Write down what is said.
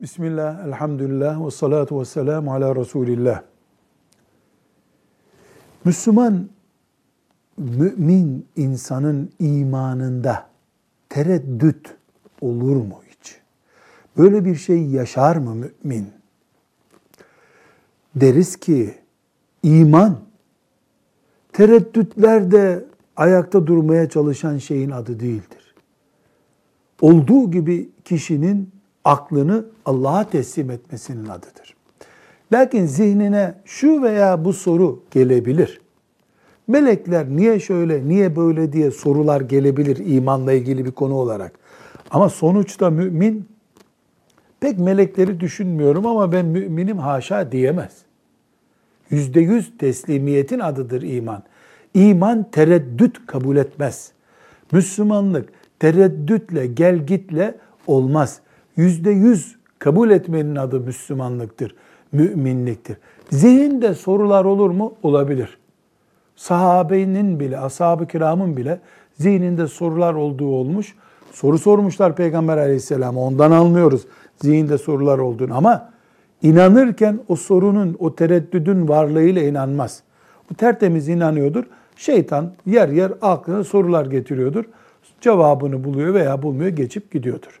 Bismillah, elhamdülillah ve salatu ve selamu ala Resulillah. Müslüman, mümin insanın imanında tereddüt olur mu hiç? Böyle bir şey yaşar mı mümin? Deriz ki iman tereddütlerde ayakta durmaya çalışan şeyin adı değildir. Olduğu gibi kişinin aklını Allah'a teslim etmesinin adıdır. Lakin zihnine şu veya bu soru gelebilir. Melekler niye şöyle, niye böyle diye sorular gelebilir imanla ilgili bir konu olarak. Ama sonuçta mümin pek melekleri düşünmüyorum ama ben müminim haşa diyemez. Yüzde yüz teslimiyetin adıdır iman. İman tereddüt kabul etmez. Müslümanlık tereddütle, gel gitle olmaz. Yüzde yüz kabul etmenin adı Müslümanlıktır, müminliktir. Zihinde sorular olur mu? Olabilir. Sahabenin bile, ashab-ı kiramın bile zihninde sorular olduğu olmuş. Soru sormuşlar Peygamber aleyhisselam'a. Ondan anlıyoruz zihinde sorular olduğunu. Ama inanırken o sorunun, o tereddüdün varlığıyla inanmaz. Bu tertemiz inanıyordur. Şeytan yer yer aklına sorular getiriyordur. Cevabını buluyor veya bulmuyor, geçip gidiyordur.